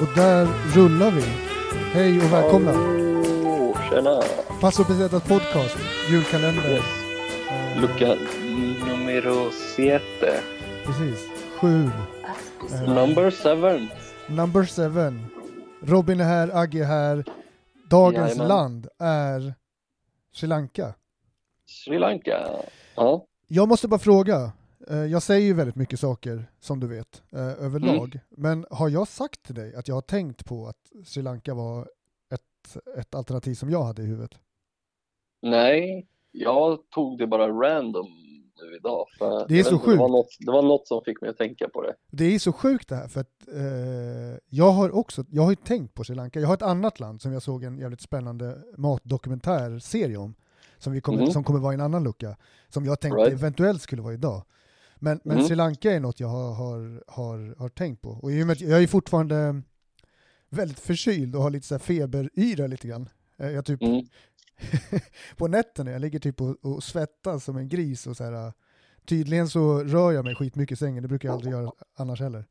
Och där rullar vi. Hej och välkomna. Oh, tjena! Passo Pesetas podcast, julkalender. Yes. Lucka numero siete. Precis. Sju. Eh, Number seven. number seven. Robin är här, Agge är här. Dagens Jajamän. land är Sri Lanka. Sri Lanka. Ja. Jag måste bara fråga. eh, Jag säger ju väldigt mycket saker, som du vet, eh, överlag. Men har jag sagt till dig att jag har tänkt på att Sri Lanka var ett, ett alternativ som jag hade i huvudet? Nej, jag tog det bara random nu idag. För Det är så inte, Det var, sjukt. något, det var något som fick mig att tänka på det. Det är så sjukt det här, för att eh, jag har också, jag har ju tänkt på Sri Lanka. Jag har ett annat land som jag såg en jävligt spännande matdokumentärserie om, som, vi kommer, Mhm. som kommer vara i en annan lucka, som jag tänkte Right. eventuellt skulle vara idag. Men, men Mhm. Sri Lanka är något jag har, har, har, har tänkt på. Och i och med att jag är fortfarande väldigt förkyld och har lite så här feberyra lite grann. Eh, Jag typ Mm. på nätterna, jag ligger typ och, och svettas som en gris och så här. Tydligen så rör jag mig skitmycket i sängen, det brukar jag aldrig göra annars heller.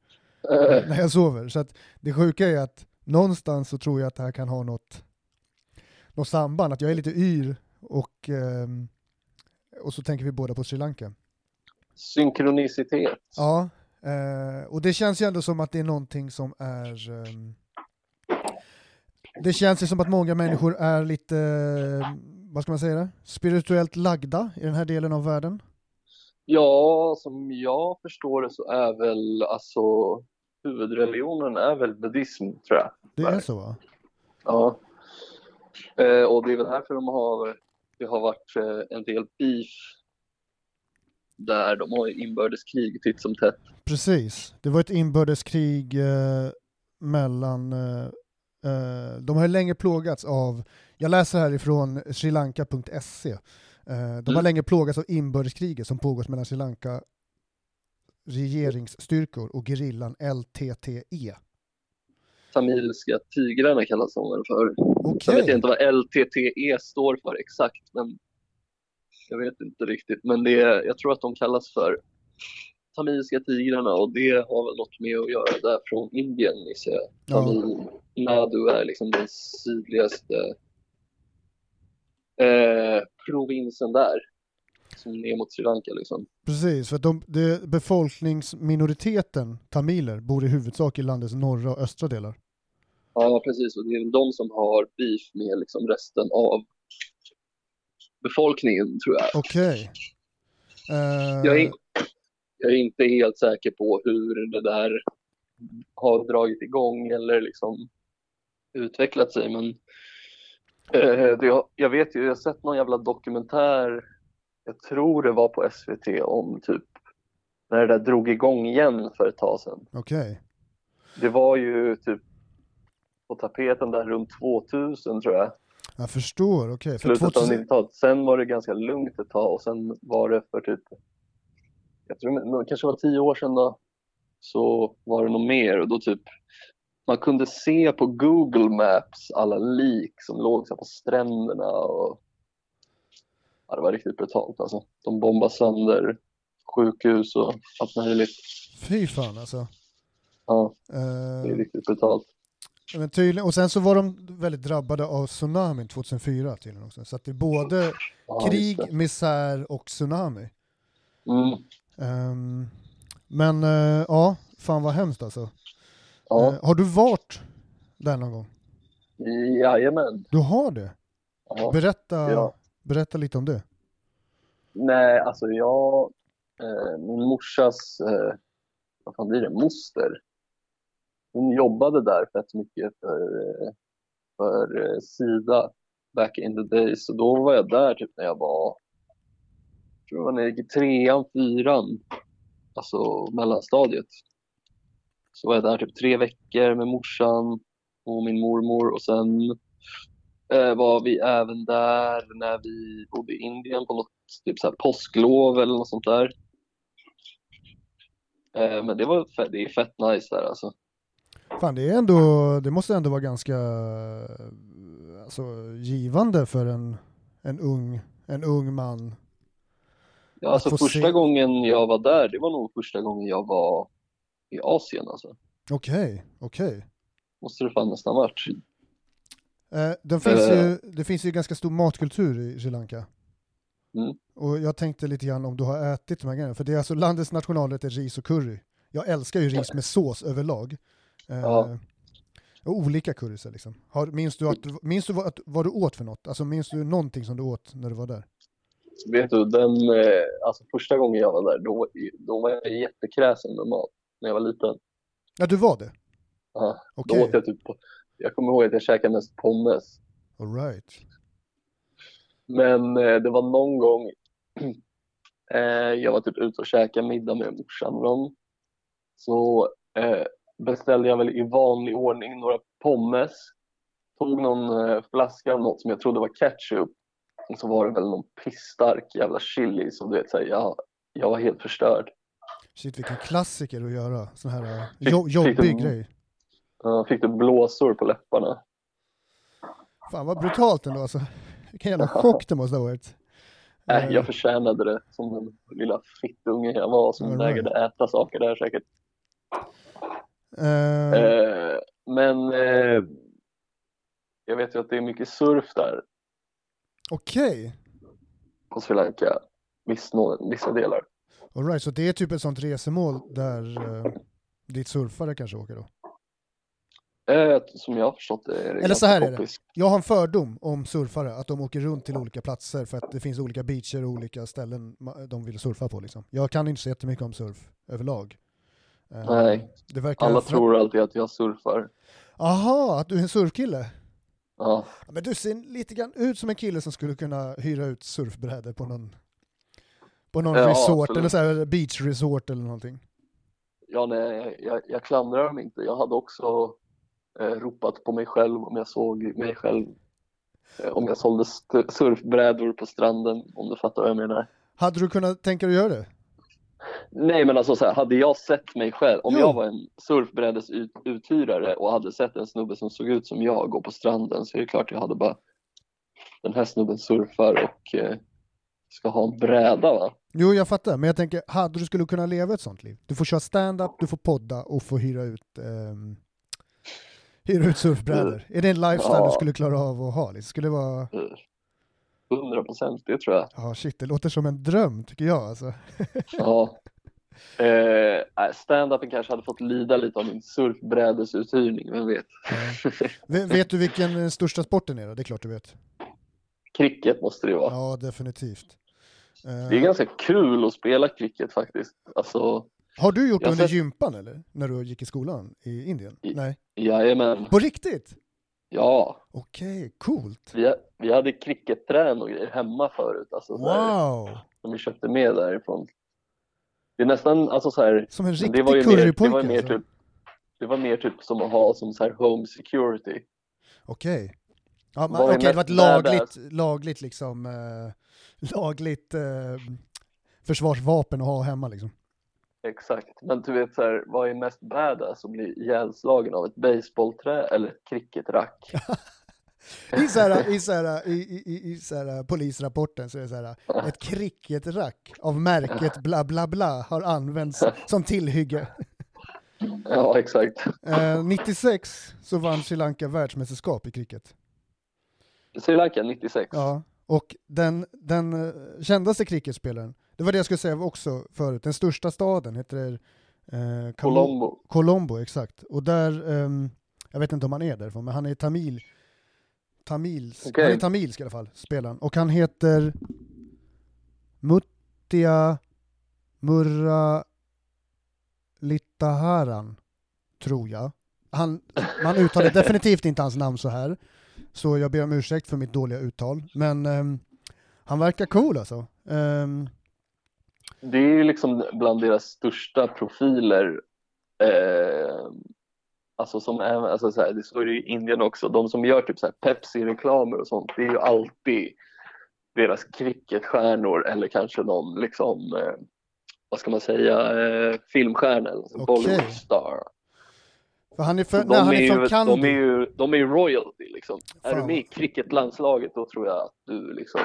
Eh, när jag sover. Så att det sjuka är att någonstans så tror jag att det här kan ha något, något samband, att jag är lite yr och, ehm, och så tänker vi båda på Sri Lanka. Synkronicitet. Ja, eh, och det känns ju ändå som att det är någonting som är ehm, det känns ju som att många människor är lite, vad ska man säga, det? spirituellt lagda i den här delen av världen. Ja, som jag förstår det så är väl alltså huvudreligionen är väl buddhism tror jag. Det är så va? Ja. Eh, och det är väl därför de har, det har varit eh, en del beef där de har inbördeskrig titt som tätt. Precis, det var ett inbördeskrig eh, mellan, eh, eh, de har ju länge plågats av, jag läser härifrån srilanka.se, eh, de har Mm. länge plågats av inbördeskriget som pågått mellan Sri Lanka regeringsstyrkor och gerillan LTTE. Tamilska tigrarna kallas de väl för. Okej, Jag vet inte vad LTTE står för exakt, men jag vet inte riktigt. Men det är, jag tror att de kallas för Tamilska tigrarna och det har väl något med att göra där från Indien gissar jag. Ja. Tamil Nadu är liksom den sydligaste eh, provinsen där. Som ner mot Sri Lanka liksom. precis, för att de, det, befolkningsminoriteten tamiler bor i huvudsak i landets norra och östra delar. Ja, precis. Och det är de som har beef med liksom resten av befolkningen tror jag. Okej. Jag är, jag är inte helt säker på hur det där har dragit igång eller liksom utvecklat sig. Men eh, det, jag vet ju, jag har sett någon jävla dokumentär, jag tror det var på SVT, om typ när det där drog igång igen för ett tag sedan. Okej. Det var ju typ på tapeten där runt 2000 tror jag, Jag förstår, okej. För slutet av 2000 90-talet. Sen var det ganska lugnt ett tag och sen var det för typ, det kanske var tio år sedan då, så var det nog mer och då typ man kunde se på Google Maps alla lik som låg på stränderna och ja, det var riktigt brutalt alltså. De bombade sönder sjukhus och allt möjligt. Fy fan alltså. Ja, Eh, det är riktigt brutalt. men tydligen, och sen så var de väldigt drabbade av tsunamin 2004 tydligen också. Så att det är både Ja, krig, misär och tsunami. Mm. Ehm, men eh, ja, fan vad hemskt alltså. Ja, Eh, har du varit där någon gång? jajamän. Du har det? Ja. Berätta, Ja. berätta lite om det. Nej, alltså jag, eh, min morsas, eh, vad fan blir det, moster. Hon jobbade där fett mycket för, eh, för Sida back in the days. Så då var jag där typ när jag var, tror det gick i trean, fyran, alltså mellanstadiet. Så var jag där typ tre veckor med morsan och min mormor och sen eh, var vi även där när vi bodde i Indien på något typ så här påsklov eller något sånt där. Eh, men det var fett, det är fett nice där alltså. Fan, det är ändå, det måste ändå vara ganska alltså, givande för en, en, ung, en ung man. Ja, alltså första se- gången jag var där, det var nog första gången jag var i Asien alltså. Okej, okej. Måste det fan nästan varit. Eh, den finns Eh. ju, det finns ju ganska stor matkultur i Sri Lanka. Mm. Och jag tänkte lite grann om du har ätit de här grejerna, för det är alltså landets nationalrätt är ris och curry. Jag älskar ju ris med sås överlag. Eh, Ja. Och olika currysar liksom. Har, minns du, att, minns du vad, vad du åt för något? Alltså minns du någonting som du åt när du var där? Vet du, den, eh, alltså första gången jag var där, då, då var jag jättekräsen med mat när jag var liten. Ja, du var det? Ja, Okej, Då åt jag typ, jag kommer ihåg att jag käkade mest pommes. alright. Men eh, det var någon gång eh, jag var typ ute och käkade middag med morsan och dem. Så eh, beställde jag väl i vanlig ordning några pommes. Tog någon eh, flaska av något som jag trodde var ketchup. Och så var det väl någon pissstark jävla chili. Så du vet, så här, jag, jag var helt förstörd. Shit vilken klassiker att göra, sån här eh, Fick- jo, fick jobbig du- grej. Jag fick du blåsor på läpparna. Fan vad brutalt ändå alltså. Vilken jävla chock det måste ha varit. Äh, Eh, jag förtjänade det som den lilla fittunge jag var som vägrade äta saker där säkert. Eh, men eh, jag vet ju att det är mycket surf där Okej, på Sri Lanka. Viss, nå- vissa delar. alright, så det är typ ett sånt resemål där eh, ditt surfare kanske åker då? Eh, som jag har förstått det är det Eller så här är det. Jag har en fördom om surfare, att de åker runt till olika platser för att det finns olika beacher och olika ställen de vill surfa på liksom. Jag kan inte så jättemycket om surf överlag. Eh, Nej, Det verkar Alla tror alltid att jag surfar. Aha, att du är en surfkille? Ja, Men du ser lite grann ut som en kille som skulle kunna hyra ut surfbrädor på någon, på någon Ja, resort, absolut. eller så här beach resort eller någonting. ja nej, jag, jag klandrar dem inte. Jag hade också eh, ropat på mig själv om jag såg mig själv. Eh, om jag sålde surfbrädor på stranden, om du fattar vad jag menar. Hade du kunnat tänka dig att göra det? Nej men alltså så här, hade jag sett mig själv, om Jo. jag var en surfbrädesuthyrare och hade sett en snubbe som såg ut som jag gå på stranden så är det klart jag hade bara den här snubben surfar och eh, ska ha en bräda va? Jo, jag fattar, men jag tänker, hade du skulle kunna leva ett sånt liv? Du får köra stand-up, du får podda och få hyra ut, ehm, hyra ut surfbrädor. Är det en lifestyle Ja. du skulle klara av att ha? Liksom? Skulle det vara, Eh, 100 procent, det tror jag. ja shit, det låter som en dröm tycker jag alltså. Ja. Eh, nej, stand-upen kanske hade fått lida lite av min surfbrädesuthyrning, vem vet? Vet, du vilken den största sporten är då? Det är klart du vet. Cricket måste det vara. Ja, definitivt. Eh, Det är ganska kul att spela cricket faktiskt. Alltså, Har du gjort det under sett- gympan eller? När du gick i skolan i Indien? I- Nej. jajamän. På riktigt? Ja, Okej, coolt. vi, vi hade cricketträn och grejer hemma förut. Alltså, Wow! som vi köpte med därifrån. Det är nästan, alltså så här, Som en riktig det var ju mer, det var mer alltså. typ, det var mer typ som att ha som så här home security. Okej. Ja, men, Vad är okej, det var ett lagligt, lagligt liksom, eh, lagligt eh, försvarsvapen att ha hemma liksom. Exakt, men du vet så här, vad är mest badass att bli ihjälslagen av ett baseballträ eller ett cricketrack? I, så här, i, så här, i, i, i, så här, polisrapporten så är det så här, ett cricketrack av märket bla bla bla har använts som tillhygge. Ja, exakt. Eh, 96 så vann Sri Lanka världsmästerskap i cricket. Sri Lanka 96. Ja, och den, den eh, kändaste cricketspelaren, det var det jag skulle säga också förut, den största staden heter eh, Kamo- Colombo. Colombo, exakt. Och där, ehm, jag vet inte om han är därifrån, men han är tamil. Tamils, Okej. Han är tamilsk i alla fall, spelaren. Och han heter Muttia Murra Littaharan, tror jag. Han, man uttalar definitivt inte hans namn så här, så jag ber om ursäkt för mitt dåliga uttal. Men ehm, han verkar cool alltså. Ehm, Det är ju liksom bland deras största profiler. Eh, alltså som är, alltså så här, det står ju i Indien också, de som gör typ så Pepsi-reklamer och sånt, det är ju alltid deras cricketstjärnor eller kanske någon liksom, eh, vad ska man säga, eh, filmstjärna, eller Okej. Bollywood star. För han är, för, De, nej, han är är från ju, Kandy. de är ju de är ju royalty liksom. Är Fan. du med i cricketlandslaget då tror jag att du liksom,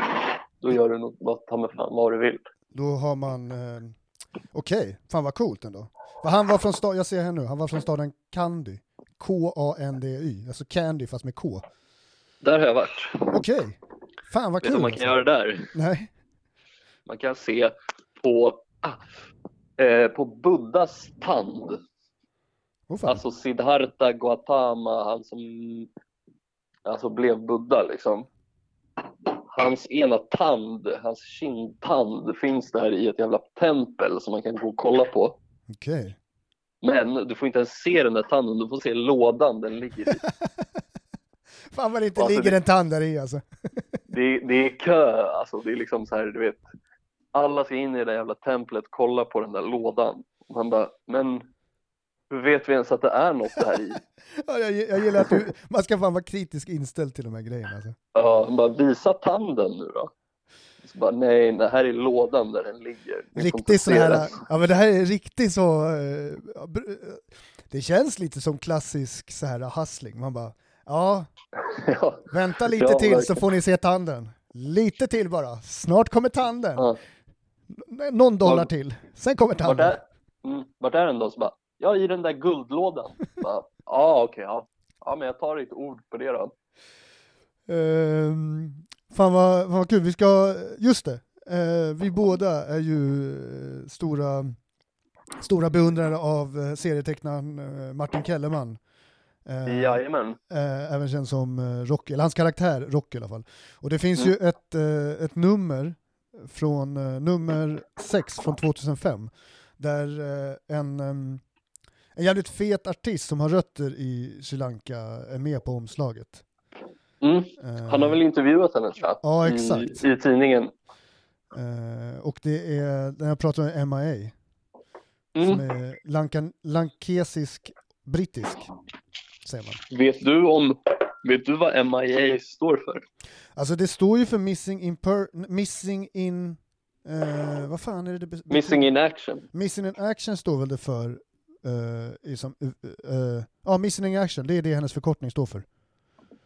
då gör du vad, ta med fan vad du vill. Då har man, eh, okej, fan vad coolt ändå. Han var från staden, jag ser här nu, han var från staden Kandy. K-A-N-D-Y, alltså Candy fast med K. Där har jag varit. Okej, fan vad Vet du kul. vad man kan göra där? Nej, Man kan se på, ah, eh, på Buddhas tand. oh. Alltså Siddhartha Gautama, han som alltså blev Buddha liksom. Hans ena tand, hans kindtand finns där i ett jävla tempel som man kan gå och kolla på. okej. Men du får inte ens se den där tanden, du får se lådan den ligger i. Fan vad det inte Alltså, ligger det- en tand där i alltså. Det, är- det är kö, alltså det är liksom så här, du vet. Alla ska in i det där jävla templet, kolla på den där lådan. Man bara, men hur vet vi ens att det är något där i? Ja, jag, jag gillar att du, man ska fan vara kritisk inställd till de här grejerna alltså. Ja, man bara visa tanden nu då. Så bara, nej, det här är lådan där den ligger. Inte Riktigt se här, den. ja men det här är riktigt så, eh, br- det känns lite som klassisk så här hustling. Man bara, ja, Ja, vänta lite Ja, till så verkligen. får ni se tanden. Lite till bara, snart kommer tanden. ja. Någon dollar Var- till, sen kommer Vart tanden. är, mm, vart är den då? Så bara, ja, i den där guldlådan. Ja, okej, ja. Ja, men jag tar ditt ord på det då. Ehm, fan, vad, fan vad kul, vi ska, just det, eh, vi båda är ju eh, stora, stora beundrare av eh, serietecknaren Martin Kellerman. Eh, Jajamän. eh, även känd som Rocky, eller hans karaktär Rocky i alla fall. Och det finns Mm. ju ett, eh, ett nummer från eh, nummer 6 från 2005 där en, em, en jävligt fet artist som har rötter i Sri Lanka är med på omslaget. Mm. Eh, Han har väl intervjuat henne tror jag. Ja, exakt. I, i tidningen. eh, och det är, när jag pratar om MIA, som Mm. är lankan, lankesisk brittisk, säger man. Vet du om, vet du vad MIA står för? Alltså det står ju för missing in, per, missing in eh, vad fan är det? Missing in action. Missing in action står väl det för, i som, eh, eh, ja missing in action, det är det hennes förkortning står för.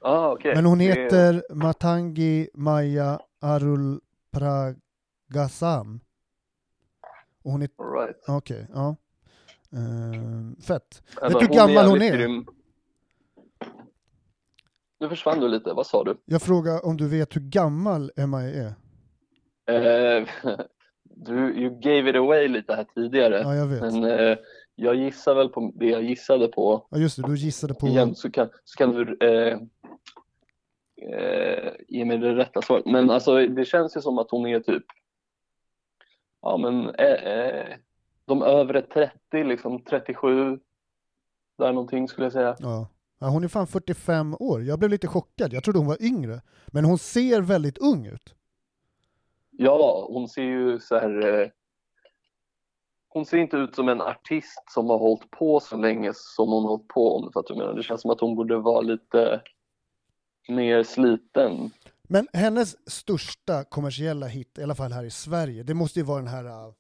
Ah, okej. Men hon Det- heter Matangi Maya Arul Pragasam. Och hon är, right. okej, ja. Eh, fett. Ja, Vet du hur gammal hon är? grym. Nu försvann du lite, vad sa du? Jag frågar om du vet hur gammal Mia är? Du you gave it away lite här tidigare. Ja, jag vet. Men jag gissar väl på det jag gissade på. Ja, just det, du gissade på... Igen så kan, så kan du eh, eh, ge mig det rätta svaret. Men alltså det känns ju som att hon är typ ja men eh, eh, de övre 30, liksom 37 där någonting skulle jag säga. Ja. ja. Hon är fan 45 år. Jag blev lite chockad. Jag trodde hon var yngre. Men hon ser väldigt ung ut. Ja, hon ser ju så här eh, hon ser inte ut som en artist som har hållit på så länge som hon har hållit på om vad jag menar. Det känns som att hon borde vara lite mer sliten. Men hennes största kommersiella hit, i alla fall här i Sverige, det måste ju vara den här äh,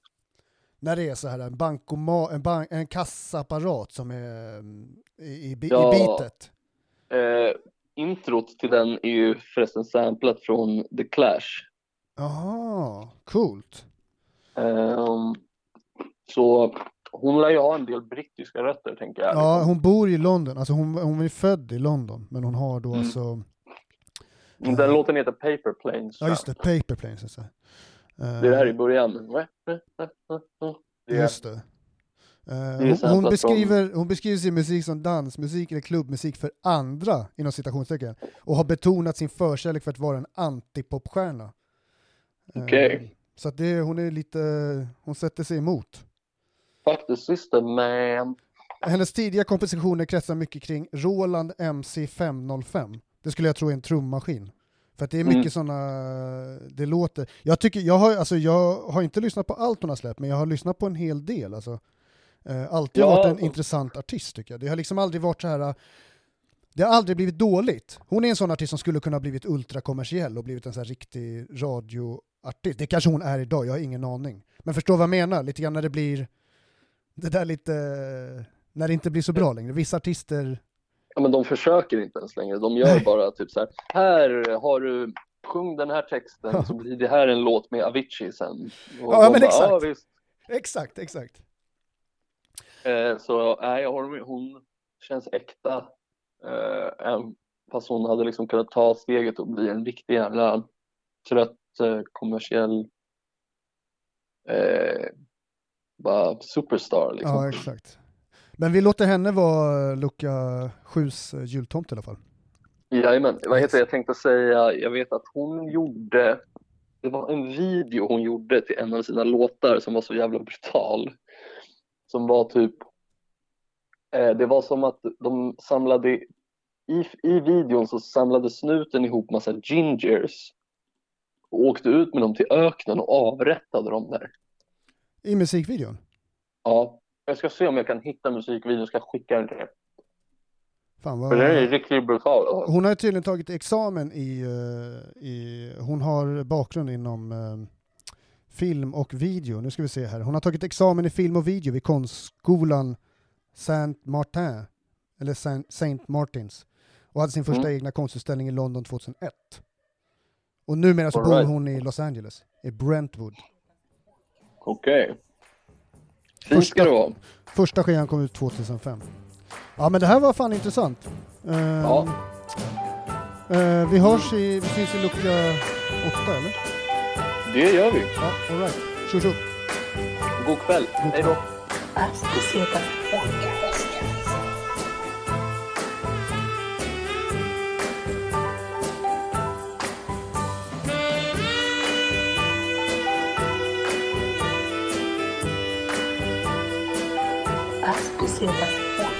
när det är så här en bankoma, en, bank, en kassaapparat som är mm, i, i, Ja. i bitet. Eh, introt till den är ju förresten samplat från The Clash. Jaha, coolt. Ehm, så hon lär ju ha en del brittiska rötter tänker jag. Ja, hon bor i London, alltså hon, hon är född i London, men hon har då Mm. alltså, Den låten heter Paper Planes. ja just det, Paper Planes. Alltså. Det är det här i början. Det är, Just det. Eh, är hon, hon, beskriver, hon beskriver sin musik som dansmusik eller klubbmusik för andra, inom citationstecken, och har betonat sin förkärlek för att vara en antipopstjärna. Eh, Okej. Så att det, hon är lite, hon sätter sig emot. Fuck the system man. Hennes tidiga kompositioner kretsar mycket kring Roland MC505. Det skulle jag tro är en trummaskin. För att det är mycket Mm. sådana, det låter, jag tycker, jag har, alltså jag har inte lyssnat på allt hon har släppt, men jag har lyssnat på en hel del alltså. Eh, alltid Ja. varit en intressant artist tycker jag. Det har liksom aldrig varit så här, Det har aldrig blivit dåligt. Hon är en sån artist som skulle kunna blivit ultrakommersiell och blivit en sån här riktig radioartist. Det kanske hon är idag, jag har ingen aning. Men förstår vad jag menar? Lite grann när det blir det där lite, när det inte blir så bra längre. Vissa artister... Ja, men de försöker inte ens längre. De gör bara typ så här. Här har du, sjung den här texten så blir det här en låt med Avicii sen. Och Ja, men bara, exakt. Ja, visst. Exakt, exakt. Eh, så nej, med. Hon känns äkta. Eh, fast hon hade liksom kunnat ta steget och bli en riktig jävla trött eh, kommersiell eh, bara superstar liksom. Ja, exakt. Men vi låter henne vara Luca 7s jultomte i alla fall. Jajamän, vad heter det? Jag tänkte säga, jag vet att hon gjorde, det var en video hon gjorde till en av sina låtar som var så jävla brutal. Som var typ, eh, det var som att de samlade, i, i videon så samlade snuten ihop massa gingers och åkte ut med dem till öknen och avrättade dem där. I musikvideon. Ja, jag ska se om jag kan hitta musikvideon, ska skicka den till er. Fan För den är vad... riktigt brutal. alltså. Hon har tydligen tagit examen i, eh, i... Hon har bakgrund inom eh, film och video. Nu ska vi se här. Hon har tagit examen i film och video vid konstskolan Saint Martin, eller Saint, Saint Martins, och hade sin första Mm. egna konstutställning i London 2001. Och numera så All bor right. hon i Los Angeles, i Brentwood. Okej. Fint ska Första- det vara. Första skivan kom ut 2005. Ja men det här var fan intressant. Ehm, Ja. eh, vi hörs i, vi syns i lucka 8 eller? Det gör vi. Ja, alright. Tjo tjo. God kväll. God Hej då. Các.